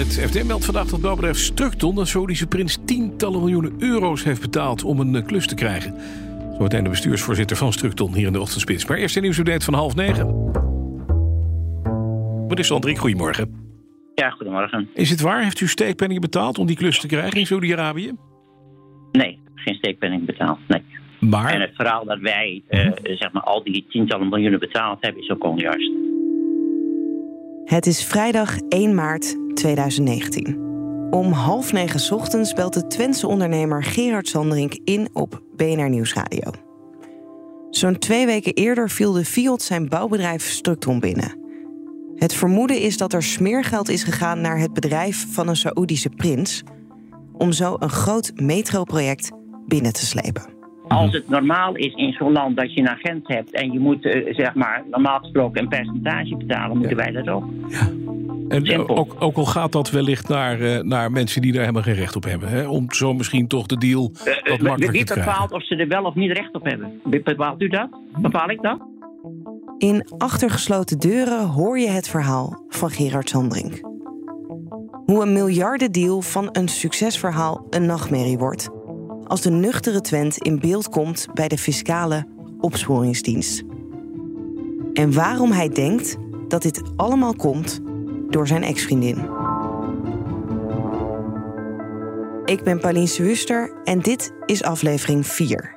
Het FD meldt vandaag dat belbedrijf Structon, de Saoedische prins, tientallen miljoenen euro's heeft betaald om een eh, klus te krijgen. Zometeen de bestuursvoorzitter van Structon hier in de ochtendspits. Maar eerst een nieuwsupdate van half negen. Meneer Sandrik, goedemorgen. Ja, goedemorgen. Is het waar? Heeft u steekpenningen betaald om die klus te krijgen in Saudi-Arabië? Nee, geen steekpenning betaald. Nee. Maar... En het verhaal dat wij uh, zeg maar, al die tientallen miljoenen betaald hebben, is ook onjuist. Het is vrijdag 1 maart 2019. Om half negen ochtends belt de Twentse ondernemer Gerard Sanderink in op BNR Nieuwsradio. Zo'n twee weken eerder viel de Fiat zijn bouwbedrijf Structon binnen. Het vermoeden is dat er smeergeld is gegaan naar het bedrijf van een Saoedische prins... om zo een groot metroproject binnen te slepen. Als het normaal is in zo'n land dat je een agent hebt en je moet uh, zeg maar normaal gesproken een percentage betalen, moeten wij dat ook. Ja. En ook, ook, al gaat dat wellicht naar, uh, naar mensen die daar helemaal geen recht op hebben. Hè? Om zo misschien toch de deal uh, wat makkelijker Wie te krijgen. bepaalt of ze er wel of niet recht op hebben? Bepaalt u dat? Bepaal ik dat? In achtergesloten deuren hoor je het verhaal van Gerard Sandring. Hoe een miljardendeal van een succesverhaal een nachtmerrie wordt als de nuchtere Twent in beeld komt bij de fiscale opsporingsdienst. En waarom hij denkt dat dit allemaal komt door zijn ex-vriendin. Ik ben Pauline Wuster en dit is aflevering 4.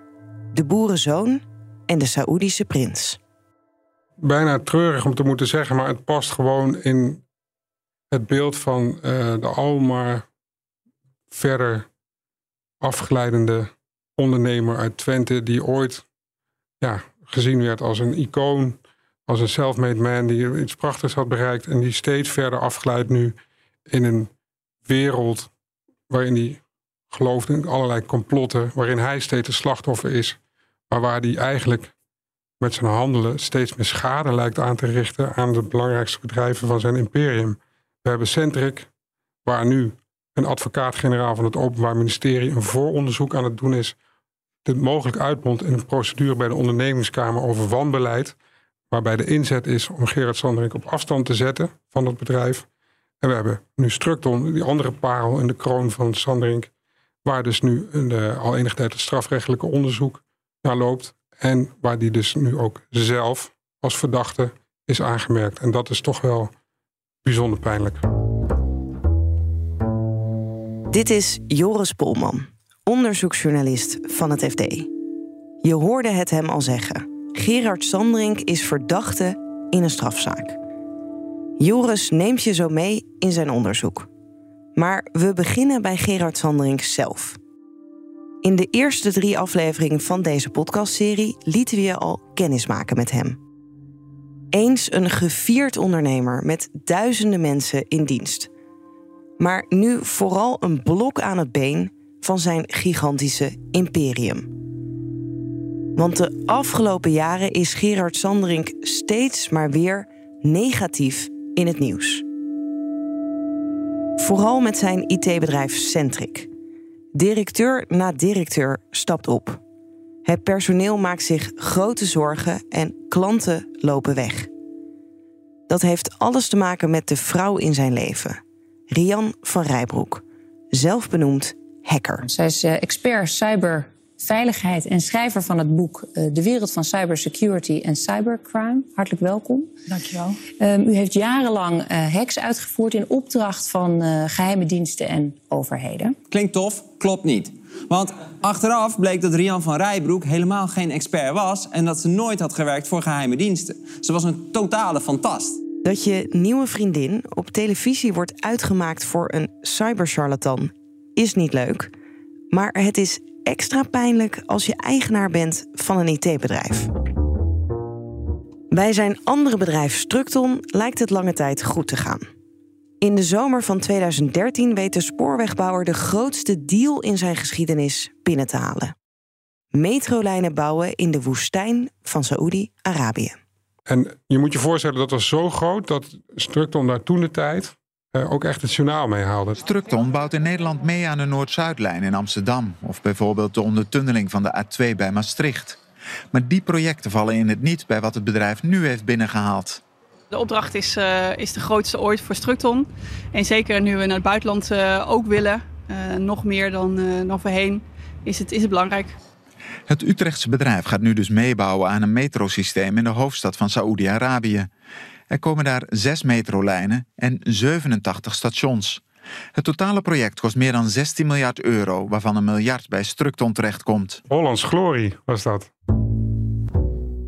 De boerenzoon en de Saoedische prins. Bijna treurig om te moeten zeggen, maar het past gewoon in het beeld van uh, de almaar verder afgeleidende ondernemer uit Twente, die ooit ja, gezien werd als een icoon, als een self-made man die iets prachtigs had bereikt en die steeds verder afgeleid nu in een wereld waarin hij gelooft in allerlei complotten, waarin hij steeds een slachtoffer is, maar waar hij eigenlijk met zijn handelen steeds meer schade lijkt aan te richten aan de belangrijkste bedrijven van zijn imperium. We hebben Centric, waar nu een advocaat-generaal van het Openbaar Ministerie een vooronderzoek aan het doen is. Dit mogelijk uitmondt in een procedure bij de ondernemingskamer over wanbeleid. Waarbij de inzet is om Gerard Sanderink op afstand te zetten van het bedrijf. En we hebben nu Structon, die andere parel in de kroon van Sanderink. Waar dus nu een, al enige tijd het strafrechtelijke onderzoek naar loopt. En waar die dus nu ook zelf als verdachte is aangemerkt. En dat is toch wel bijzonder pijnlijk. Dit is Joris Polman, onderzoeksjournalist van het FD. Je hoorde het hem al zeggen. Gerard Sandring is verdachte in een strafzaak. Joris neemt je zo mee in zijn onderzoek. Maar we beginnen bij Gerard Sandring zelf. In de eerste drie afleveringen van deze podcastserie lieten we je al kennismaken met hem. Eens een gevierd ondernemer met duizenden mensen in dienst maar nu vooral een blok aan het been van zijn gigantische imperium. Want de afgelopen jaren is Gerard Sanderink steeds maar weer negatief in het nieuws. Vooral met zijn IT-bedrijf Centric. Directeur na directeur stapt op. Het personeel maakt zich grote zorgen en klanten lopen weg. Dat heeft alles te maken met de vrouw in zijn leven, Rian van Rijbroek, zelf benoemd hacker. Zij is uh, expert cyberveiligheid en schrijver van het boek uh, De wereld van cybersecurity en cybercrime. Hartelijk welkom. Dankjewel. Um, u heeft jarenlang uh, hacks uitgevoerd in opdracht van geheime diensten en overheden. Klinkt tof, klopt niet. Want achteraf bleek dat Rian van Rijbroek helemaal geen expert was en dat ze nooit had gewerkt voor geheime diensten. Ze was een totale fantast. Dat je nieuwe vriendin op televisie wordt uitgemaakt voor een cybercharlatan is niet leuk. Maar het is extra pijnlijk als je eigenaar bent van een IT-bedrijf. Bij zijn andere bedrijf Structon lijkt het lange tijd goed te gaan. In de zomer van 2013 weet de spoorwegbouwer de grootste deal in zijn geschiedenis binnen te halen. metrolijnen bouwen in de woestijn van Saoedi-Arabië. En je moet je voorstellen, dat was zo groot dat Structon daar toen de tijd uh, ook echt het journaal mee haalde. Structon bouwt in Nederland mee aan de Noord-Zuidlijn in Amsterdam. Of bijvoorbeeld de ondertunneling van de A2 bij Maastricht. Maar die projecten vallen in het niet bij wat het bedrijf nu heeft binnengehaald. De opdracht is, uh, is de grootste ooit voor Structon. En zeker nu we naar het buitenland uh, ook willen, nog meer dan, dan voorheen, is het, is het belangrijk. Het Utrechtse bedrijf gaat nu dus meebouwen aan een metrosysteem in de hoofdstad van Saoedi-Arabië. Er komen daar zes metrolijnen en 87 stations. Het totale project kost meer dan 16 miljard euro, waarvan een miljard bij Structon terechtkomt. Hollands glorie was dat.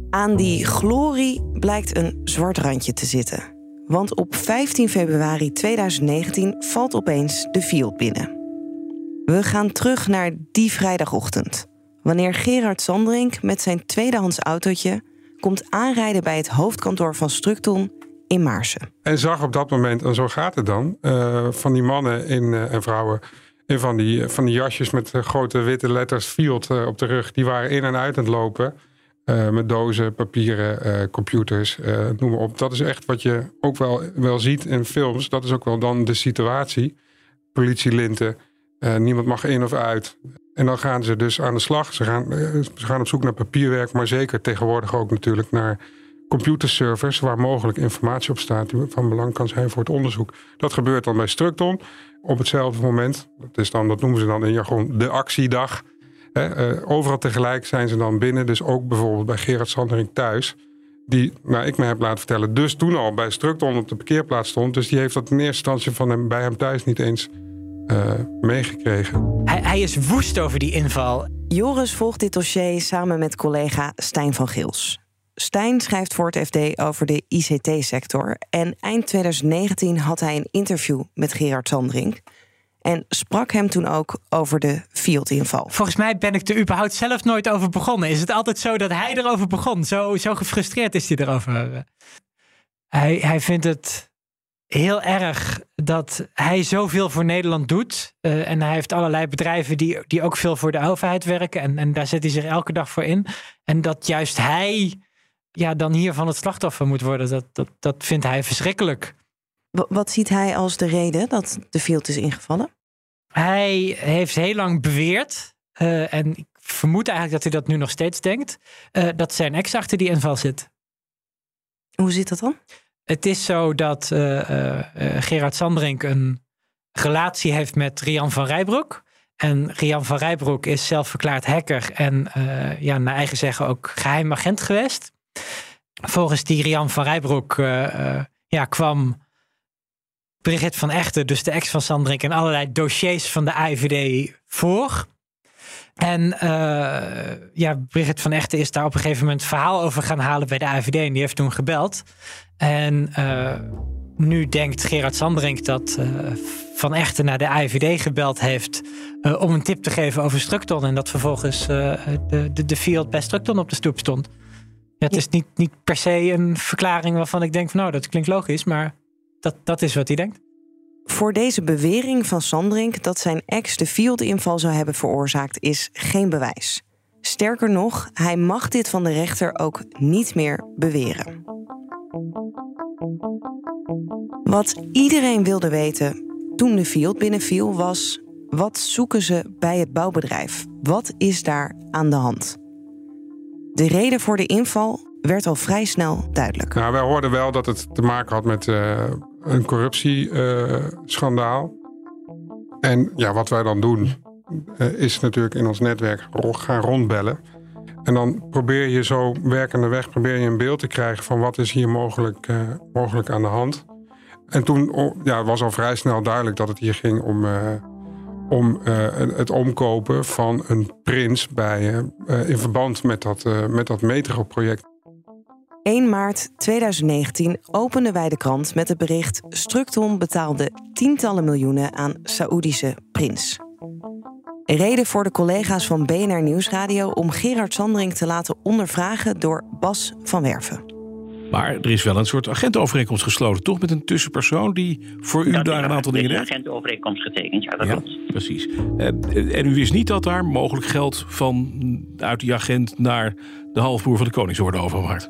Aan die glorie blijkt een zwart randje te zitten. Want op 15 februari 2019 valt opeens de Field binnen. We gaan terug naar die vrijdagochtend wanneer Gerard Sanderink met zijn tweedehands autootje komt aanrijden bij het hoofdkantoor van Structon in Maarsen. En zag op dat moment, en zo gaat het dan, uh, van die mannen uh, en vrouwen in van die, van die jasjes met grote witte letters Field op de rug. Die waren in en uit aan het lopen. met dozen, papieren, computers, noem maar op. Dat is echt wat je ook wel, wel ziet in films. Dat is ook wel dan de situatie. Politielinten, niemand mag in of uit. En dan gaan ze dus aan de slag. Ze gaan, eh, ze gaan op zoek naar papierwerk, maar zeker tegenwoordig ook natuurlijk naar computerservers waar mogelijk informatie op staat die van belang kan zijn voor het onderzoek. Dat gebeurt dan bij Structon op hetzelfde moment. Dat, is dan, dat noemen ze dan in jargon de actiedag. Eh, overal tegelijk zijn ze dan binnen. Dus ook bijvoorbeeld bij Gerard Sandering thuis. Die, nou, ik me heb laten vertellen, dus toen al bij Structon op de parkeerplaats stond. Dus die heeft dat in eerste instantie van hem, bij hem thuis niet eens uh, meegekregen. Hij, hij, is woest over die inval. Joris volgt dit dossier samen met collega Stijn van Gils. Stijn schrijft voor het FD over de ICT-sector. En eind 2019 had hij een interview met Gerard Sandring. En sprak hem toen ook over de Field-inval. Volgens mij ben ik er überhaupt zelf nooit over begonnen. Is het altijd zo dat hij erover begon? Zo, zo gefrustreerd is hij erover. Hij, hij vindt het heel erg dat hij zoveel voor Nederland doet. Uh, en hij heeft allerlei bedrijven die, die ook veel voor de overheid werken. En, en daar zet hij zich elke dag voor in. En dat juist hij ja, dan hiervan het slachtoffer moet worden, dat, dat, dat vindt hij verschrikkelijk. Wat ziet hij als de reden dat de field is ingevallen? Hij heeft heel lang beweerd, uh, en ik vermoed eigenlijk dat hij dat nu nog steeds denkt, uh, dat zijn ex achter die inval zit. Hoe zit dat dan? Het is zo dat uh, uh, Gerard Sanderink een relatie heeft met Rian van Rijbroek. En Rian van Rijbroek is zelf verklaard hacker en ja, naar eigen zeggen ook geheim agent geweest. Volgens die Rian van Rijbroek ja, kwam Brigitte van Echten, dus de ex van Sanderink, in allerlei dossiers van de AIVD voor. En uh, ja, Brigitte van Echten is daar op een gegeven moment verhaal over gaan halen bij de AVD. En die heeft toen gebeld. En uh, nu denkt Gerard Sanderink dat uh, Van Echten naar de AVD gebeld heeft om een tip te geven over Structon. En dat vervolgens de, de, de field bij Structon op de stoep stond. Ja, het is niet, niet per se een verklaring waarvan ik denk van nou, dat klinkt logisch. Maar dat, dat is wat hij denkt. Voor deze bewering van Sandrink dat zijn ex de field-inval zou hebben veroorzaakt, is geen bewijs. Sterker nog, hij mag dit van de rechter ook niet meer beweren. Wat iedereen wilde weten toen de field binnenviel was: wat zoeken ze bij het bouwbedrijf? Wat is daar aan de hand? De reden voor de inval werd al vrij snel duidelijk. Nou, wij hoorden wel dat het te maken had met uh, een corruptieschandaal. en ja, wat wij dan doen, uh, is natuurlijk in ons netwerk gaan rondbellen. En dan probeer je zo werkende weg probeer je een beeld te krijgen van wat is hier mogelijk, uh, mogelijk aan de hand. En toen ja, was al vrij snel duidelijk dat het hier ging om, om het omkopen van een prins bij, in verband met dat, met dat metroproject. 1 maart 2019 openden wij de krant met het bericht: Structon betaalde tientallen miljoenen aan Saoedische prins. Reden voor de collega's van BNR Nieuwsradio om Gerard Sandring te laten ondervragen door Bas van Werven. Maar er is wel een soort agentenovereenkomst gesloten, toch? Met een tussenpersoon die voor u Dat daar een aantal dingen een deed? agentenovereenkomst getekend, ja, dat Ja, klopt. precies. Eh, en u wist niet dat daar mogelijk geld van uit die agent naar de halfbroer van de Koningsorde overwaard?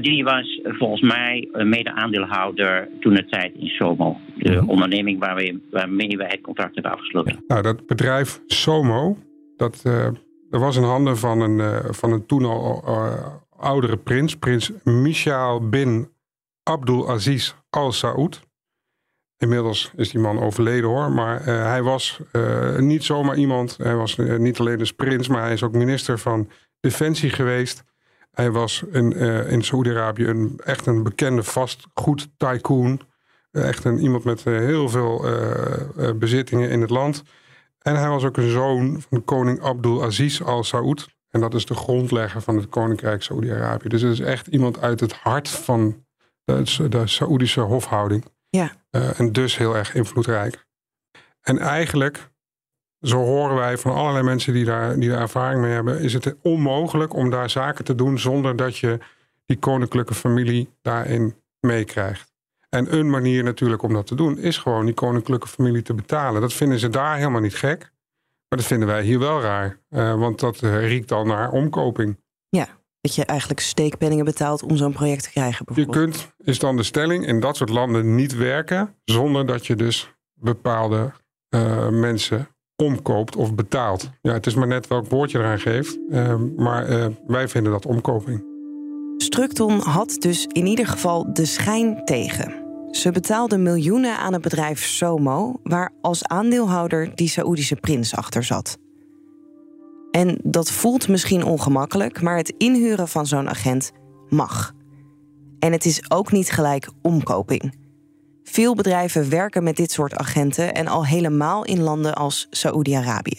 Die was eh, volgens mij een mede-aandeelhouder toen de tijd in Somo. De onderneming waarmee, waarmee wij het contract hebben afgesloten. Nou, dat bedrijf Somo, dat, eh, dat was in handen van een, eh, van een toen al eh, oudere prins, prins Michal bin Abdul Aziz Al Saud. Inmiddels is die man overleden hoor, maar eh, hij was eh, niet zomaar iemand. Hij was eh, niet alleen dus prins, maar hij is ook minister van Defensie geweest. Hij was in, eh, in Saoedi-Arabië een, echt een bekende vastgoed tycoon. Eh, echt een, iemand met eh, heel veel bezittingen in het land. En hij was ook een zoon van koning Abdul Aziz Al Saud. En dat is de grondlegger van het koninkrijk Saoedi-Arabië. Dus het is echt iemand uit het hart van de, de Saoedische hofhouding. Ja. En dus heel erg invloedrijk. En eigenlijk, zo horen wij van allerlei mensen die daar, die daar ervaring mee hebben, is het onmogelijk om daar zaken te doen zonder dat je die koninklijke familie daarin meekrijgt. En een manier natuurlijk om dat te doen is gewoon die koninklijke familie te betalen. Dat vinden ze daar helemaal niet gek. Maar dat vinden wij hier wel raar. Eh, want dat eh, riekt al naar omkoping. Ja, dat je eigenlijk steekpenningen betaalt om zo'n project te krijgen Je kunt, is dan de stelling, in dat soort landen niet werken zonder dat je dus bepaalde eh, mensen omkoopt of betaalt. Ja, het is maar net welk woord je eraan geeft. Eh, maar eh, wij vinden dat omkoping. Structon had dus in ieder geval de schijn tegen. Ze betaalde miljoenen aan het bedrijf Somo, waar als aandeelhouder die Saoedische prins achter zat. En dat voelt misschien ongemakkelijk, maar het inhuren van zo'n agent mag. En het is ook niet gelijk omkoping. Veel bedrijven werken met dit soort agenten en al helemaal in landen als Saoedi-Arabië.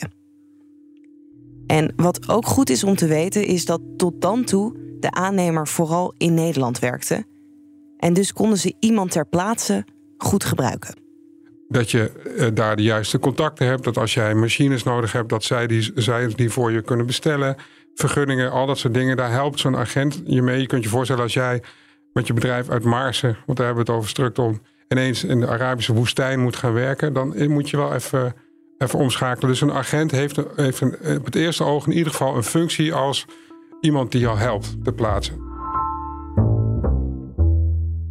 En wat ook goed is om te weten, is dat tot dan toe de aannemer vooral in Nederland werkte. En dus konden ze iemand ter plaatse goed gebruiken. Dat je eh, daar de juiste contacten hebt. Dat als jij machines nodig hebt, dat zij die, zij die voor je kunnen bestellen. Vergunningen, al dat soort dingen. Daar helpt zo'n agent je mee. Je kunt je voorstellen als jij met je bedrijf uit Maarsen, want daar hebben we het over Structon, ineens in de Arabische woestijn moet gaan werken. Dan moet je wel even, even omschakelen. Dus een agent heeft, heeft een, op het eerste oog in ieder geval een functie als iemand die jou helpt te plaatsen.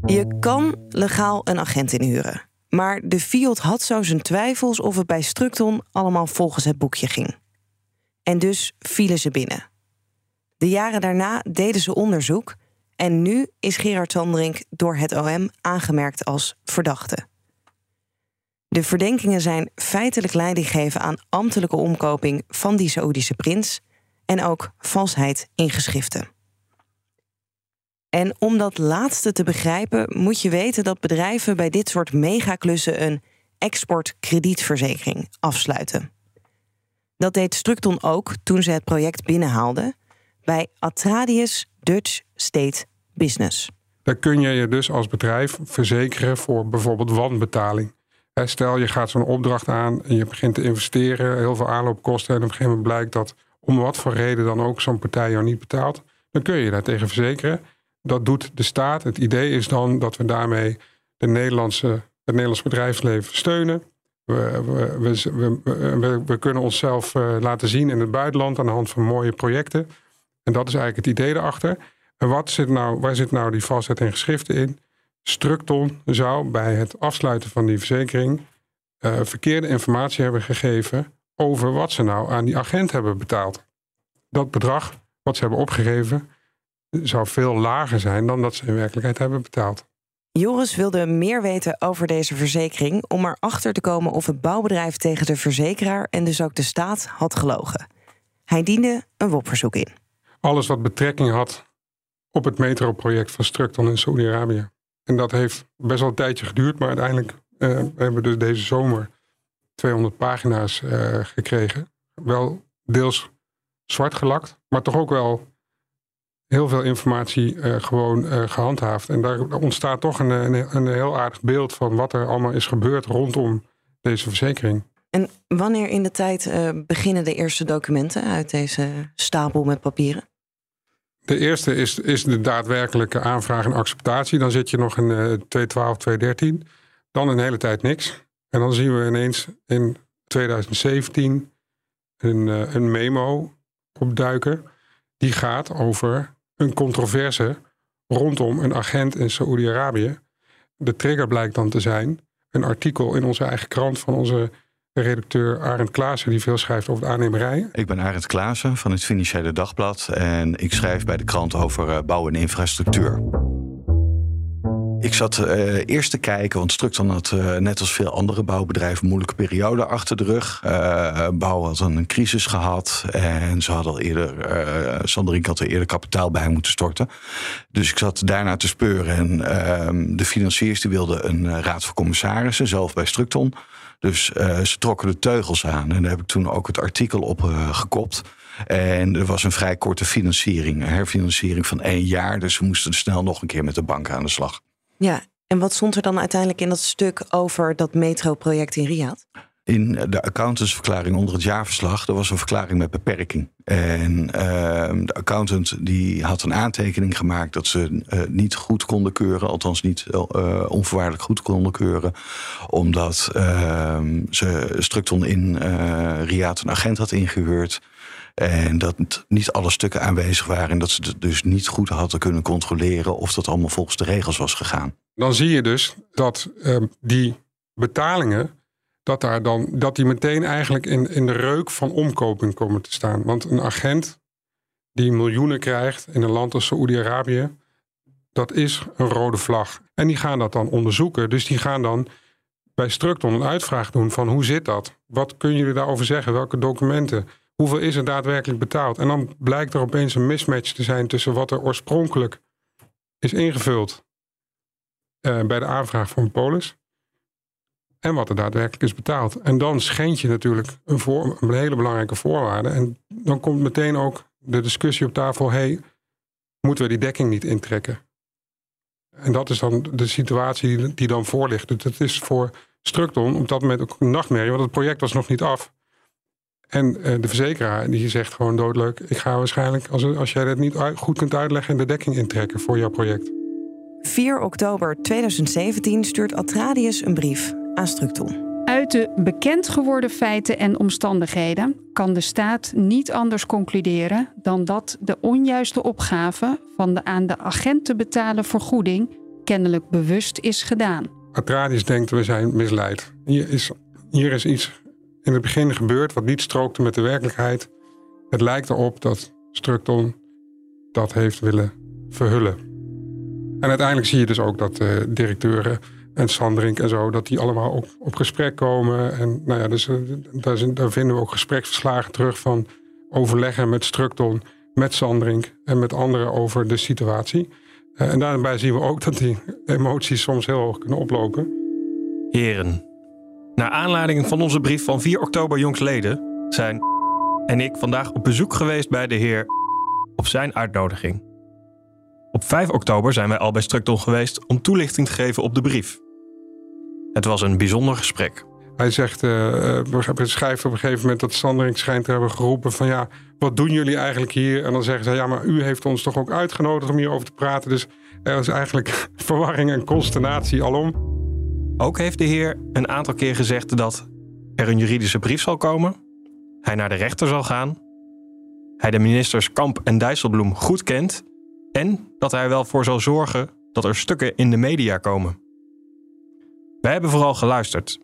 Je kan legaal een agent inhuren. Maar de Fiat had zo zijn twijfels of het bij Structon allemaal volgens het boekje ging. En dus vielen ze binnen. De jaren daarna deden ze onderzoek en nu is Gerard Sandrink door het OM aangemerkt als verdachte. De verdenkingen zijn feitelijk leiding geven aan ambtelijke omkoping van die Saoedische prins en ook valsheid in geschriften. En om dat laatste te begrijpen, moet je weten dat bedrijven bij dit soort megaklussen een exportkredietverzekering afsluiten. Dat deed Structon ook toen ze het project binnenhaalden bij Atradius Dutch State Business. Daar kun je je dus als bedrijf verzekeren voor bijvoorbeeld wanbetaling. Stel je gaat zo'n opdracht aan en je begint te investeren, heel veel aanloopkosten en op een gegeven moment blijkt dat om wat voor reden dan ook zo'n partij jou niet betaalt, dan kun je je daartegen verzekeren. Dat doet de staat. Het idee is dan dat we daarmee de Nederlandse, het Nederlands bedrijfsleven steunen. We, we, we- we kunnen onszelf eh, laten zien in het buitenland aan de hand van mooie projecten. En dat is eigenlijk het idee erachter. En wat zit nou, waar zit nou die valsheid in geschriften in? Structon zou bij het afsluiten van die verzekering eh, verkeerde informatie hebben gegeven over wat ze nou aan die agent hebben betaald. Dat bedrag wat ze hebben opgegeven zou veel lager zijn dan dat ze in werkelijkheid hebben betaald. Joris wilde meer weten over deze verzekering om erachter te komen of het bouwbedrijf tegen de verzekeraar en dus ook de staat had gelogen. Hij diende een WOP-verzoek in. Alles wat betrekking had op het metroproject van Structon in Saoedi-Arabië. En dat heeft best wel een tijdje geduurd, maar uiteindelijk eh, hebben we dus deze zomer 200 pagina's eh, gekregen. Wel deels zwart gelakt, maar toch ook wel heel veel informatie eh, gewoon eh, gehandhaafd. En daar ontstaat toch een, een, een heel aardig beeld van wat er allemaal is gebeurd rondom deze verzekering. En wanneer in de tijd beginnen de eerste documenten uit deze stapel met papieren? De eerste is, is de daadwerkelijke aanvraag en acceptatie. Dan zit je nog in uh, 2012, 2013. Dan een hele tijd niks. En dan zien we ineens in 2017 een, uh, een memo opduiken. Die gaat over een controverse rondom een agent in Saoedi-Arabië. De trigger blijkt dan te zijn een artikel in onze eigen krant van onze redacteur Arend Klaassen, die veel schrijft over de aannemerij. Ik ben Arend Klaassen van het Financiële Dagblad en ik schrijf bij de krant over uh, bouw en infrastructuur. Ik zat uh, eerst te kijken, want Structon had uh, net als veel andere bouwbedrijven een moeilijke periode achter de rug. Uh, bouw had een crisis gehad en ze hadden al eerder, Sanderink had er eerder kapitaal bij moeten storten. Dus ik zat daarna te speuren en ehm, de financiers die wilden een raad van commissarissen, zelf bij Structon. Dus ze trokken de teugels aan en daar heb ik toen ook het artikel op gekopt. En er was een vrij korte financiering, een herfinanciering van één jaar. Dus we moesten snel nog een keer met de bank aan de slag. Ja, en wat stond er dan uiteindelijk in dat stuk over dat metroproject in Riyadh? In de accountantsverklaring onder het jaarverslag, er was een verklaring met beperking. En uh, de accountant die had een aantekening gemaakt dat ze uh, niet goed konden keuren, althans niet uh, onvoorwaardelijk goed konden keuren, omdat ehm, ze Structon in Riyadh een agent had ingehuurd. En dat niet alle stukken aanwezig waren. En dat ze het dus niet goed hadden kunnen controleren of dat allemaal volgens de regels was gegaan. Dan zie je dus dat uh, die betalingen, dat, daar dan, dat die meteen eigenlijk in, in de reuk van omkoping komen te staan. Want een agent die miljoenen krijgt in een land als Saoedi-Arabië, dat is een rode vlag. En die gaan dat dan onderzoeken. Dus die gaan dan bij Structon een uitvraag doen van hoe zit dat? Wat kunnen jullie daarover zeggen? Welke documenten? Hoeveel is er daadwerkelijk betaald? En dan blijkt er opeens een mismatch te zijn tussen wat er oorspronkelijk is ingevuld uh, bij de aanvraag van Polis en wat er daadwerkelijk is betaald. En dan schend je natuurlijk een hele belangrijke voorwaarde. En dan komt meteen ook de discussie op tafel: hey, moeten we die dekking niet intrekken? En dat is dan de situatie die dan voor ligt. Dus dat is voor Structon op dat moment ook een nachtmerrie, want het project was nog niet af. En uh, de verzekeraar die zegt gewoon doodleuk... ik ga waarschijnlijk, als, als jij dat niet goed kunt uitleggen... de dekking intrekken voor jouw project. 4 oktober 2017 stuurt Atradius een brief aan Structon. Uit de bekend geworden feiten en omstandigheden kan de staat niet anders concluderen dan dat de onjuiste opgave van de aan de agent te betalen vergoeding kennelijk bewust is gedaan. Atradius denkt we zijn misleid. Hier is, hier is iets in het begin gebeurd wat niet strookte met de werkelijkheid. Het lijkt erop dat Structon dat heeft willen verhullen. En uiteindelijk zie je dus ook dat uh, directeuren en Sandrink en zo, dat die allemaal op, op gesprek komen. En nou ja, dus, uh, daar, daar, vinden we ook gespreksverslagen terug van overleggen met Structon, met Sandrink en met anderen over de situatie. Uh, en daarbij zien we ook dat die emoties soms heel hoog kunnen oplopen. Heren, naar aanleiding van onze brief van 4 oktober jongstleden zijn en ik vandaag op bezoek geweest bij de heer op zijn uitnodiging. Op 5 oktober zijn wij al bij Structon geweest om toelichting te geven op de brief. Het was een bijzonder gesprek. Hij zegt, uh, schrijft op een gegeven moment dat Sandring schijnt te hebben geroepen van ja, wat doen jullie eigenlijk hier? En dan zeggen ze, ja, maar u heeft ons toch ook uitgenodigd om hierover te praten. Dus er is eigenlijk verwarring en consternatie alom. Ook heeft de heer een aantal keer gezegd dat er een juridische brief zal komen, hij naar de rechter zal gaan, hij de ministers Kamp en Dijsselbloem goed kent en dat hij wel voor zal zorgen dat er stukken in de media komen. Wij hebben vooral geluisterd.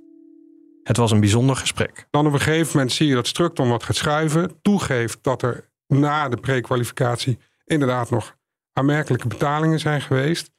Het was een bijzonder gesprek. Dan op een gegeven moment zie je dat Structon wat gaat schuiven, toegeeft dat er na de prekwalificatie inderdaad nog aanmerkelijke betalingen zijn geweest.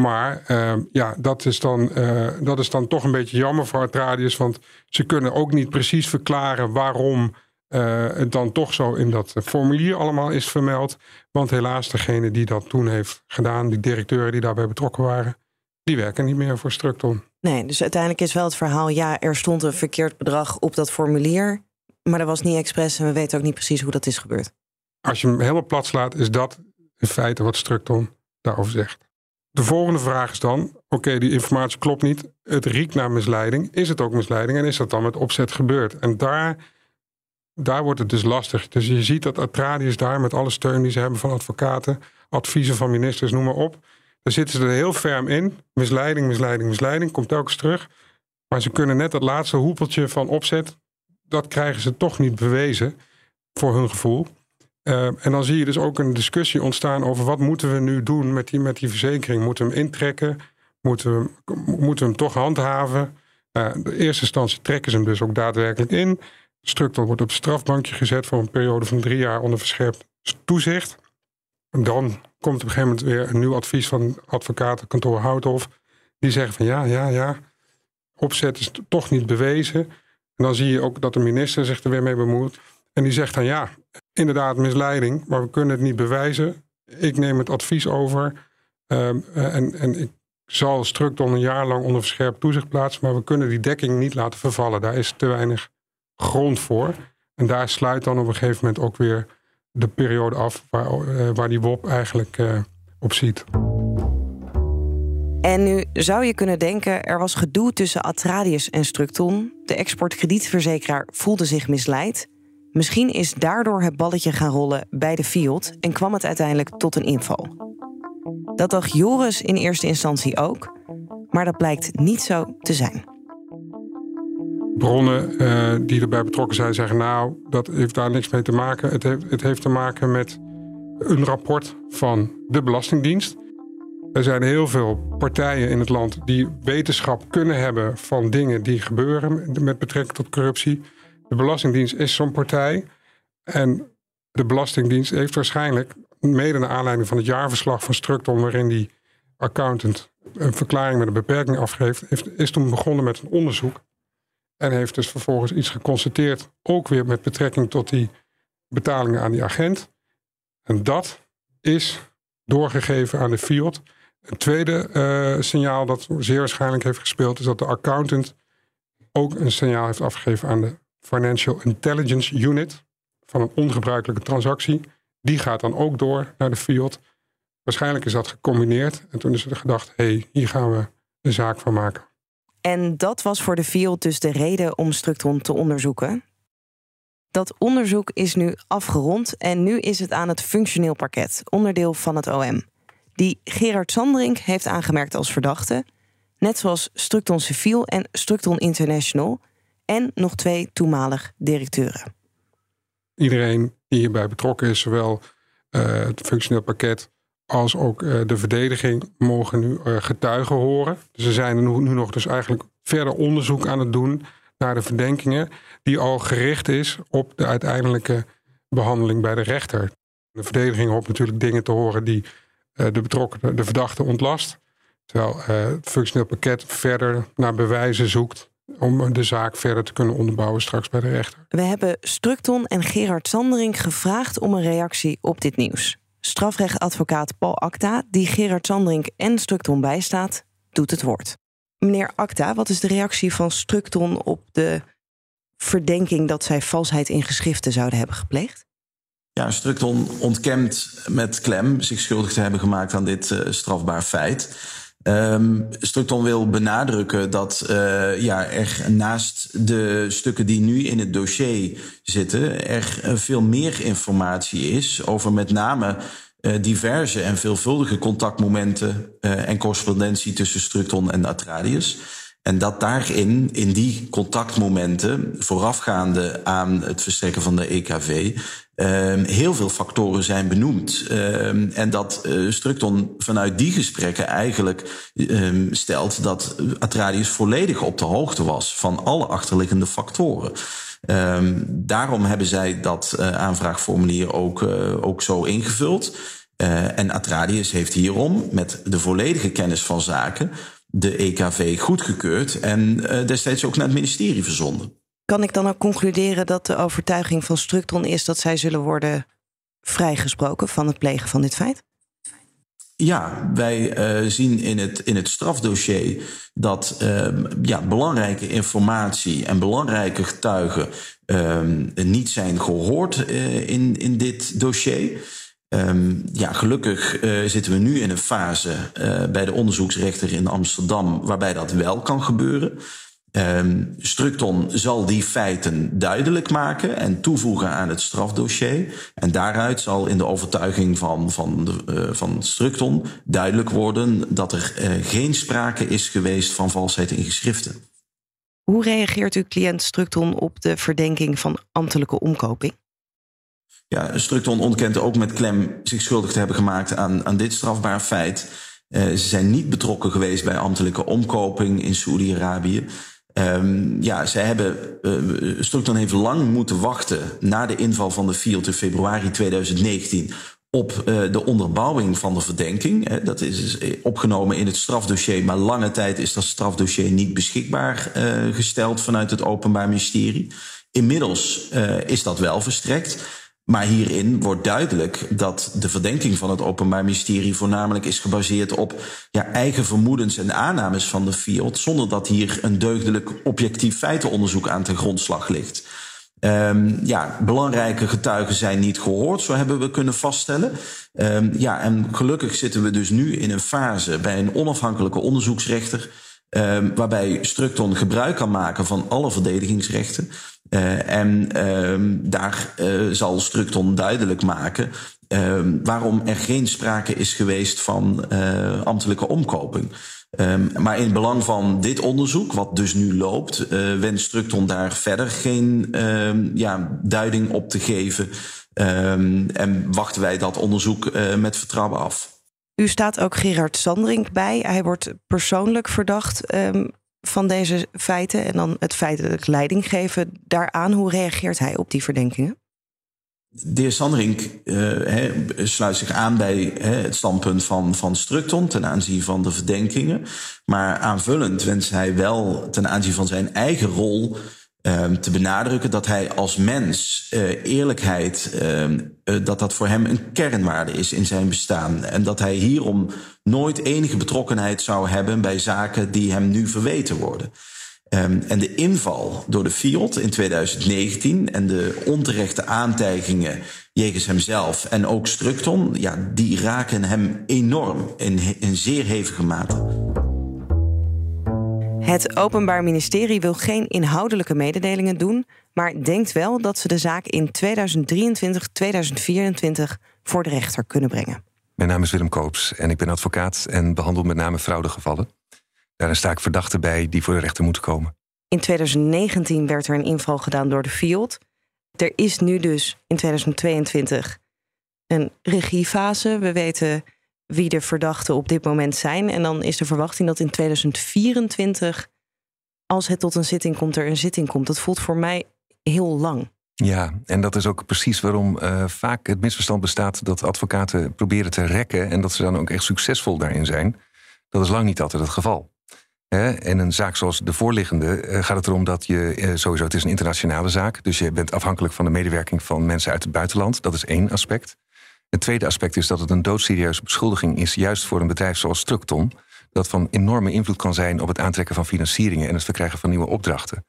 Maar uh, ja, dat is, dan, uh, dat is dan toch een beetje jammer voor Artradius. Want ze kunnen ook niet precies verklaren waarom uh, het dan toch zo in dat formulier allemaal is vermeld. Want helaas, degene die dat toen heeft gedaan, die directeuren die daarbij betrokken waren, die werken niet meer voor Structon. Nee, dus uiteindelijk is wel het verhaal: ja, er stond een verkeerd bedrag op dat formulier. Maar dat was niet expres en we weten ook niet precies hoe dat is gebeurd. Als je hem helemaal plat slaat, is dat in feite wat Structon daarover zegt. De volgende vraag is dan: oké, die informatie klopt niet. Het riekt naar misleiding. Is het ook misleiding en is dat dan met opzet gebeurd? En daar daar wordt het dus lastig. Dus je ziet dat Atradius daar met alle steun die ze hebben van advocaten, adviezen van ministers, noem maar op. Daar zitten ze er heel ferm in. Misleiding, misleiding, misleiding. Komt telkens terug. Maar ze kunnen net dat laatste hoepeltje van opzet. Dat krijgen ze toch niet bewezen. Voor hun gevoel. Uh, en dan zie je dus ook een discussie ontstaan over wat moeten we nu doen met die, met die verzekering. Moeten we hem intrekken? Moeten we, moeten hem toch handhaven? Uh, in eerste instantie trekken ze hem dus ook daadwerkelijk in. Structor wordt op het strafbankje gezet voor een periode van drie jaar onder verscherpt toezicht. En dan komt op een gegeven moment weer een nieuw advies van advocatenkantoor Houthof. Die zeggen van ja, ja, ja, opzet is toch niet bewezen. En dan zie je ook dat de minister zich er weer mee bemoeit. En die zegt dan ja, inderdaad misleiding, maar we kunnen het niet bewijzen. Ik neem het advies over ehm, en, en ik zal Structon een jaar lang onder verscherpt toezicht plaatsen, maar we kunnen die dekking niet laten vervallen. Daar is te weinig grond voor. En daar sluit dan op een gegeven moment ook weer de periode af waar, uh, waar die WOP eigenlijk uh, op ziet. En nu zou je kunnen denken, er was gedoe tussen Atradius en Structon. De exportkredietverzekeraar voelde zich misleid. Misschien is daardoor het balletje gaan rollen bij de Fiat en kwam het uiteindelijk tot een inval. Dat dacht Joris in eerste instantie ook, maar dat blijkt niet zo te zijn. Bronnen uh, die erbij betrokken zijn zeggen: Nou, dat heeft daar niks mee te maken. Het heeft, het heeft te maken met een rapport van de Belastingdienst. Er zijn heel veel partijen in het land die wetenschap kunnen hebben van dingen die gebeuren met betrekking tot corruptie. De Belastingdienst is zo'n partij. En de Belastingdienst heeft waarschijnlijk, mede naar aanleiding van het jaarverslag van Structon, waarin die accountant een verklaring met een beperking afgeeft, heeft, is toen begonnen met een onderzoek. En heeft dus vervolgens iets geconstateerd, ook weer met betrekking tot die betalingen aan die agent. En dat is doorgegeven aan de Fiat. Een tweede uh, signaal dat zeer waarschijnlijk heeft gespeeld, is dat de accountant ook een signaal heeft afgegeven aan de Financial Intelligence Unit van een ongebruikelijke transactie. Die gaat dan ook door naar de Fiat. Waarschijnlijk is dat gecombineerd. En toen is er gedacht, hé, hey, hier gaan we een zaak van maken. En dat was voor de Fiat dus de reden om Structron te onderzoeken. Dat onderzoek is nu afgerond en nu is het aan het functioneel parket, onderdeel van het OM. Die Gerard Sandring heeft aangemerkt als verdachte, net zoals Structon Civiel en Structon International en nog twee toenmalig directeuren. Iedereen die hierbij betrokken is, zowel uh, het functioneel pakket als ook uh, de verdediging, mogen nu uh, getuigen horen. Dus ze zijn nu, nu nog dus eigenlijk verder onderzoek aan het doen naar de verdenkingen, die al gericht is op de uiteindelijke behandeling bij de rechter. De verdediging hoopt natuurlijk dingen te horen die de betrokken, de verdachte ontlast. Terwijl het functioneel pakket verder naar bewijzen zoekt om de zaak verder te kunnen onderbouwen straks bij de rechter. We hebben Structon en Gerard Sandering gevraagd om een reactie op dit nieuws. Strafrechtadvocaat Paul Acta, die Gerard Sandring en Structon bijstaat, doet het woord. Meneer Acta, wat is de reactie van Structon op de verdenking dat zij valsheid in geschriften zouden hebben gepleegd? Ja, Structon ontkent met klem zich schuldig te hebben gemaakt aan dit uh, strafbaar feit. Um, Structon wil benadrukken dat uh, ja, er naast de stukken die nu in het dossier zitten, er veel meer informatie is over met name uh, diverse en veelvuldige contactmomenten en correspondentie tussen Structon en Atradius. En dat daarin, in die contactmomenten, voorafgaande aan het verstrekken van de EKV, uh, heel veel factoren zijn benoemd. Uh, en dat uh, Structon vanuit die gesprekken eigenlijk ehm, stelt dat Atradius volledig op de hoogte was van alle achterliggende factoren. Daarom hebben zij dat uh, aanvraagformulier ook, uh, ook zo ingevuld. En Atradius heeft hierom, met de volledige kennis van zaken, de EKV goedgekeurd en destijds ook naar het ministerie verzonden. Kan ik dan ook concluderen dat de overtuiging van Structron is dat zij zullen worden vrijgesproken van het plegen van dit feit? Ja, wij uh, zien in het, in het strafdossier dat uh, ja, belangrijke informatie en belangrijke getuigen uh, niet zijn gehoord eh, in, in dit dossier. Um, ja, gelukkig uh, zitten we nu in een fase bij de onderzoeksrechter in Amsterdam waarbij dat wel kan gebeuren. Ehm, Structon zal die feiten duidelijk maken en toevoegen aan het strafdossier. En daaruit zal in de overtuiging van, van, de, uh, van Structon duidelijk worden dat er uh, geen sprake is geweest van valsheid in geschriften. Hoe reageert uw cliënt Structon op de verdenking van ambtelijke omkoping? Ja, Structon ontkent ook met klem zich schuldig te hebben gemaakt aan, aan dit strafbaar feit. Uh, ze zijn niet betrokken geweest bij ambtelijke omkoping in Saoedi-Arabië. Um, ja, zij hebben, uh, Structon heeft lang moeten wachten na de inval van de Fiat in februari 2019 op uh, de onderbouwing van de verdenking. Dat is opgenomen in het strafdossier, maar lange tijd is dat strafdossier niet beschikbaar gesteld vanuit het Openbaar Ministerie. Inmiddels is dat wel verstrekt. Maar hierin wordt duidelijk dat de verdenking van het Openbaar Ministerie voornamelijk is gebaseerd op ja, eigen vermoedens en aannames van de FIOD, zonder dat hier een deugdelijk objectief feitenonderzoek aan ten grondslag ligt. Um, ja, belangrijke getuigen zijn niet gehoord, zo hebben we kunnen vaststellen. Um, ja, en gelukkig zitten we dus nu in een fase bij een onafhankelijke onderzoeksrechter. Um, waarbij Structon gebruik kan maken van alle verdedigingsrechten. Uh, en daar uh, zal Structon duidelijk maken waarom er geen sprake is geweest van uh, ambtelijke omkoping. Um, maar in het belang van dit onderzoek, wat dus nu loopt, wenst Structon daar verder geen ja, duiding op te geven. En wachten wij dat onderzoek met vertrouwen af. U staat ook Gerard Sandring bij. Hij wordt persoonlijk verdacht van deze feiten en dan het feitelijk leiding geven daaraan. Hoe reageert hij op die verdenkingen? De heer Sanderink he, sluit zich aan bij he, het standpunt van, van Structon ten aanzien van de verdenkingen. Maar aanvullend wenst hij wel ten aanzien van zijn eigen rol uh, te benadrukken dat hij als mens uh, eerlijkheid, dat dat voor hem een kernwaarde is in zijn bestaan. En dat hij hierom nooit enige betrokkenheid zou hebben bij zaken die hem nu verweten worden. Um, en de inval door de Fiat in 2019 en de onterechte aantijgingen jegens hemzelf en ook Structon, ja, die raken hem enorm in, in zeer hevige mate. Het Openbaar Ministerie wil geen inhoudelijke mededelingen doen, maar denkt wel dat ze de zaak in 2023, 2024 voor de rechter kunnen brengen. Mijn naam is Willem Koops en ik ben advocaat en behandel met name fraudegevallen. Daarin sta ik verdachten bij die voor de rechter moeten komen. In 2019 werd er een inval gedaan door de Fiat. Er is nu dus in 2022 een regiefase. We weten wie de verdachten op dit moment zijn. En dan is de verwachting dat in 2024, als het tot een zitting komt, er een zitting komt. Dat voelt voor mij heel lang. Ja, en dat is ook precies waarom uh, vaak het misverstand bestaat dat advocaten proberen te rekken en dat ze dan ook echt succesvol daarin zijn. Dat is lang niet altijd het geval. In een zaak zoals de voorliggende eh, gaat het erom dat je eh, sowieso, het is een internationale zaak, dus je bent afhankelijk van de medewerking van mensen uit het buitenland. Dat is één aspect. Het tweede aspect is dat het een doodserieuze beschuldiging is, juist voor een bedrijf zoals Structon, dat van enorme invloed kan zijn op het aantrekken van financieringen en het verkrijgen van nieuwe opdrachten.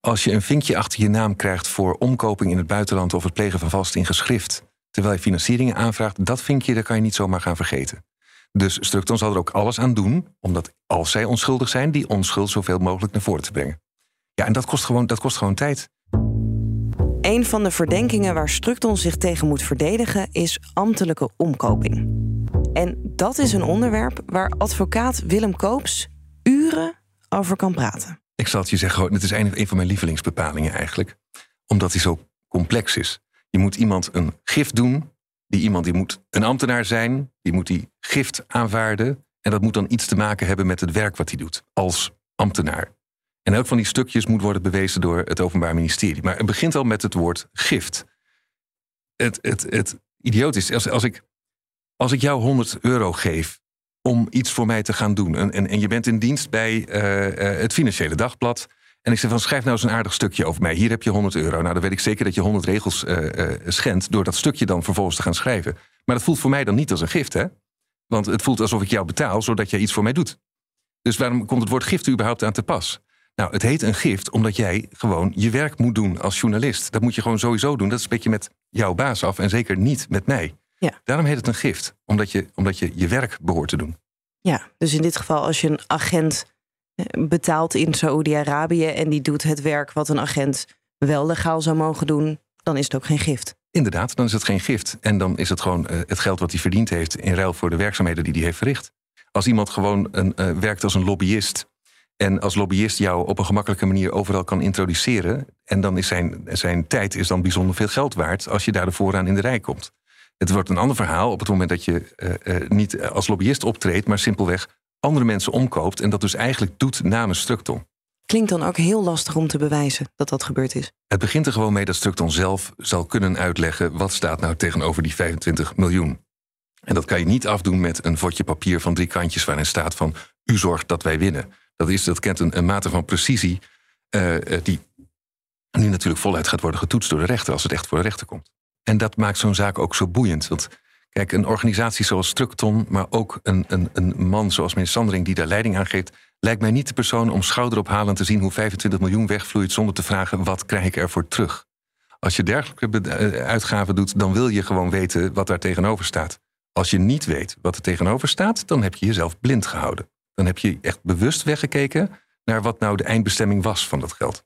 Als je een vinkje achter je naam krijgt voor omkoping in het buitenland of het plegen van vast in geschrift, terwijl je financieringen aanvraagt, dat vinkje, daar kan je niet zomaar gaan vergeten. Dus Structon zal er ook alles aan doen, omdat als zij onschuldig zijn, die onschuld zoveel mogelijk naar voren te brengen. Ja, en dat kost gewoon, dat kost gewoon tijd. Een van de verdenkingen waar Structon zich tegen moet verdedigen is ambtelijke omkoping. En dat is een onderwerp waar advocaat Willem Koops uren over kan praten. Ik zal het je zeggen, het is een van mijn lievelingsbepalingen eigenlijk, omdat hij zo complex is. Je moet iemand een gif doen die iemand die moet een ambtenaar zijn, die moet die gift aanvaarden. En dat moet dan iets te maken hebben met het werk wat hij doet als ambtenaar. En elk van die stukjes moet worden bewezen door het Openbaar Ministerie. Maar het begint al met het woord gift. Het, het, het idioot is, als, als, ik, als ik jou 100 euro geef om iets voor mij te gaan doen. En, en, en je bent in dienst bij uh, uh, het Financiële Dagblad. En ik zeg van schrijf nou eens een aardig stukje over mij. Hier heb je 100 euro. Nou, dan weet ik zeker dat je 100 regels uh, schendt door dat stukje dan vervolgens te gaan schrijven. Maar dat voelt voor mij dan niet als een gift, hè? Want het voelt alsof ik jou betaal zodat jij iets voor mij doet. Dus waarom komt het woord gift überhaupt aan te pas? Nou, het heet een gift omdat jij gewoon je werk moet doen als journalist. Dat moet je gewoon sowieso doen. Dat is een beetje met jouw baas af en zeker niet met mij. Ja. Daarom heet het een gift, omdat je, omdat je je werk behoort te doen. Ja, dus in dit geval als je een agent eh, betaalt in Saoedi-Arabië en die doet het werk wat een agent wel legaal zou mogen doen, dan is het ook geen gift. Inderdaad, dan is het geen gift. En dan is het gewoon uh, het geld wat hij verdiend heeft in ruil voor de werkzaamheden die hij heeft verricht. Als iemand gewoon een, uh, werkt als een lobbyist en als lobbyist jou op een gemakkelijke manier overal kan introduceren, en dan is zijn, zijn tijd is dan bijzonder veel geld waard als je daar de vooraan in de rij komt. Het wordt een ander verhaal op het moment dat je uh, niet als lobbyist optreedt, maar simpelweg andere mensen omkoopt en dat dus eigenlijk doet namens Structon. Klinkt dan ook heel lastig om te bewijzen dat dat gebeurd is. Het begint er gewoon mee dat Structon zelf zal kunnen uitleggen wat staat nou tegenover die 25 miljoen. En dat kan je niet afdoen met een vodje papier van drie kantjes waarin staat van u zorgt dat wij winnen. Dat, is, dat kent een, mate van precisie uh, die nu natuurlijk voluit gaat worden getoetst door de rechter als het echt voor de rechter komt. En dat maakt zo'n zaak ook zo boeiend. Want kijk, een organisatie zoals Structon, maar ook een, een, een man zoals meneer Sandering die daar leiding aan geeft, lijkt mij niet de persoon om schouderophalen te zien hoe 25 miljoen wegvloeit zonder te vragen wat krijg ik ervoor terug. Als je dergelijke uitgaven doet, dan wil je gewoon weten wat daar tegenover staat. Als je niet weet wat er tegenover staat, dan heb je jezelf blind gehouden. Dan heb je echt bewust weggekeken naar wat nou de eindbestemming was van dat geld.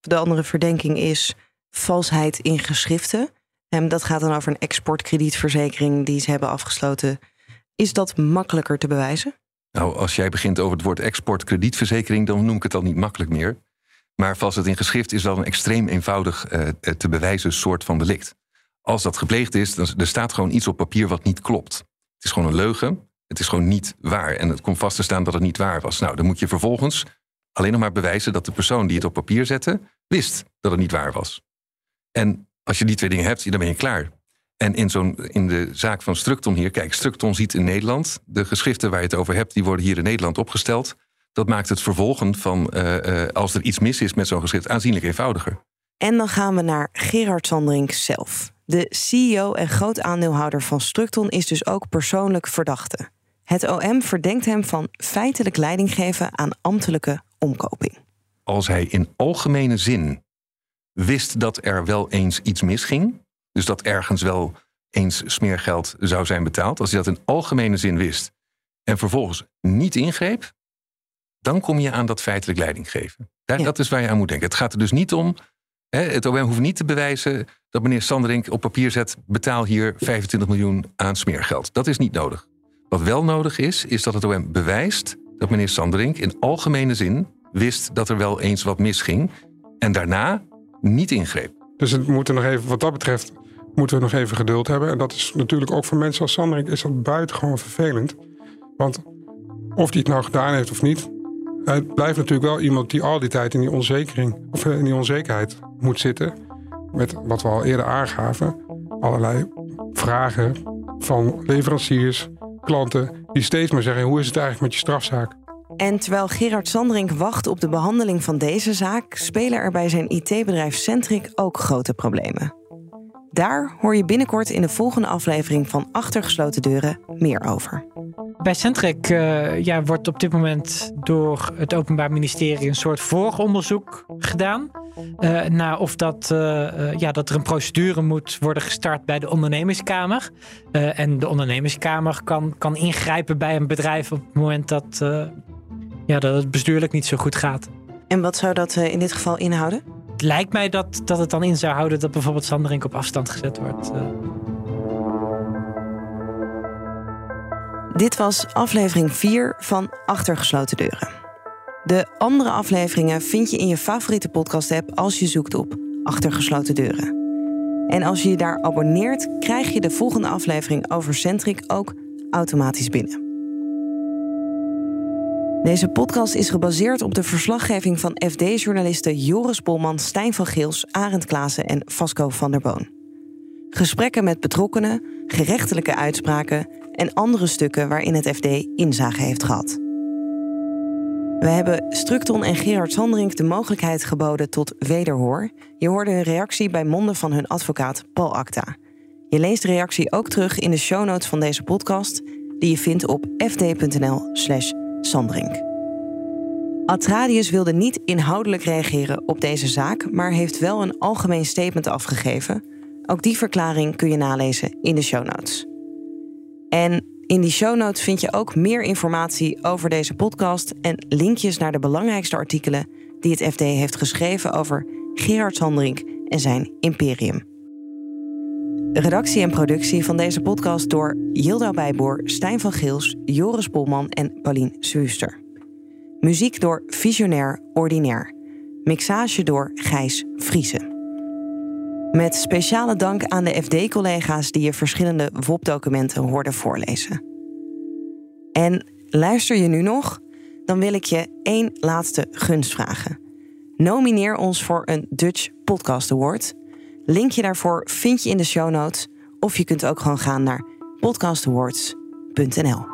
De andere verdenking is valsheid in geschriften. En dat gaat dan over een exportkredietverzekering die ze hebben afgesloten. Is dat makkelijker te bewijzen? Nou, als jij begint over het woord exportkredietverzekering, dan noem ik het al niet makkelijk meer. Maar vals het in geschrift is wel een extreem eenvoudig uh, te bewijzen soort van delict. Als dat gepleegd is, dan er staat gewoon iets op papier wat niet klopt. Het is gewoon een leugen. Het is gewoon niet waar. En het komt vast te staan dat het niet waar was. Nou, dan moet je vervolgens alleen nog maar bewijzen dat de persoon die het op papier zette, wist dat het niet waar was. En als je die twee dingen hebt, dan ben je klaar. En in, zo'n, in de zaak van Structon hier, kijk, Structon ziet in Nederland, de geschriften waar je het over hebt, die worden hier in Nederland opgesteld. Dat maakt het vervolgen van, uh, uh, als er iets mis is met zo'n geschrift, aanzienlijk eenvoudiger. En dan gaan we naar Gerard Sandring zelf. De CEO en groot aandeelhouder van Structon is dus ook persoonlijk verdachte. Het OM verdenkt hem van feitelijk leiding geven aan ambtelijke omkoping. Als hij in algemene zin wist dat er wel eens iets misging, dus dat ergens wel eens smeergeld zou zijn betaald, als hij dat in algemene zin wist en vervolgens niet ingreep, dan kom je aan dat feitelijk leiding geven. Daar, Dat is waar je aan moet denken. Het gaat er dus niet om. Hè, het OM hoeft niet te bewijzen dat meneer Sanderink op papier zet: betaal hier 25 miljoen aan smeergeld. Dat is niet nodig. Wat wel nodig is, is dat het OM bewijst dat meneer Sanderink in algemene zin wist dat er wel eens wat misging en daarna niet ingreep. Dus het moet nog even, wat dat betreft, moeten we nog even geduld hebben. En dat is natuurlijk ook voor mensen als Sanderink is dat buitengewoon vervelend. Want of hij het nou gedaan heeft of niet, hij blijft natuurlijk wel iemand die al die tijd in die onzekering of in die onzekerheid moet zitten. Met wat we al eerder aangaven, allerlei vragen van leveranciers, klanten, die steeds maar zeggen: hoe is het eigenlijk met je strafzaak? En terwijl Gerard Sanderink wacht op de behandeling van deze zaak, spelen er bij zijn IT-bedrijf Centric ook grote problemen. Daar hoor je binnenkort in de volgende aflevering van Achtergesloten Deuren meer over. Bij Centric uh, ja, wordt op dit moment door het Openbaar Ministerie een soort vooronderzoek gedaan. Uh, naar of dat, uh, ja, dat er een procedure moet worden gestart bij de ondernemingskamer. en de ondernemingskamer kan, kan ingrijpen bij een bedrijf op het moment dat, ja, dat het bestuurlijk niet zo goed gaat. En wat zou dat in dit geval inhouden? Het lijkt mij dat, dat het dan in zou houden dat bijvoorbeeld Sanderink op afstand gezet wordt. Dit was aflevering 4 van Achtergesloten Deuren. De andere afleveringen vind je in je favoriete podcast-app als je zoekt op Achtergesloten Deuren. En als je je daar abonneert, krijg je de volgende aflevering over Centric ook automatisch binnen. Deze podcast is gebaseerd op de verslaggeving van FD-journalisten Joris Bolman, Stijn van Geels, Arend Klaassen en Vasco van der Boon. Gesprekken met betrokkenen, gerechtelijke uitspraken en andere stukken waarin het FD inzage heeft gehad. We hebben Structon en Gerard Sanderink de mogelijkheid geboden tot wederhoor. Je hoorde hun reactie bij monden van hun advocaat Paul Acta. Je leest de reactie ook terug in de show notes van deze podcast, die je vindt op fd.nl/slash Sandring. Atradius wilde niet inhoudelijk reageren op deze zaak, maar heeft wel een algemeen statement afgegeven. Ook die verklaring kun je nalezen in de show notes. En In die show notes vind je ook meer informatie over deze podcast en linkjes naar de belangrijkste artikelen die het FD heeft geschreven over Gerard Sandrink en zijn imperium. Redactie en productie van deze podcast door Yilda Bijboer, Stijn van Geels, Joris Polman en Paulien Suuster. Muziek door Visionair Ordinair. Mixage door Gijs Vriezen. Met speciale dank aan de FD-collega's die je verschillende WOP-documenten hoorden voorlezen. En luister je nu nog? Dan wil ik je één laatste gunst vragen. Nomineer ons voor een Dutch Podcast Award. Linkje daarvoor vind je in de show notes. Of je kunt ook gewoon gaan naar podcastawards.nl.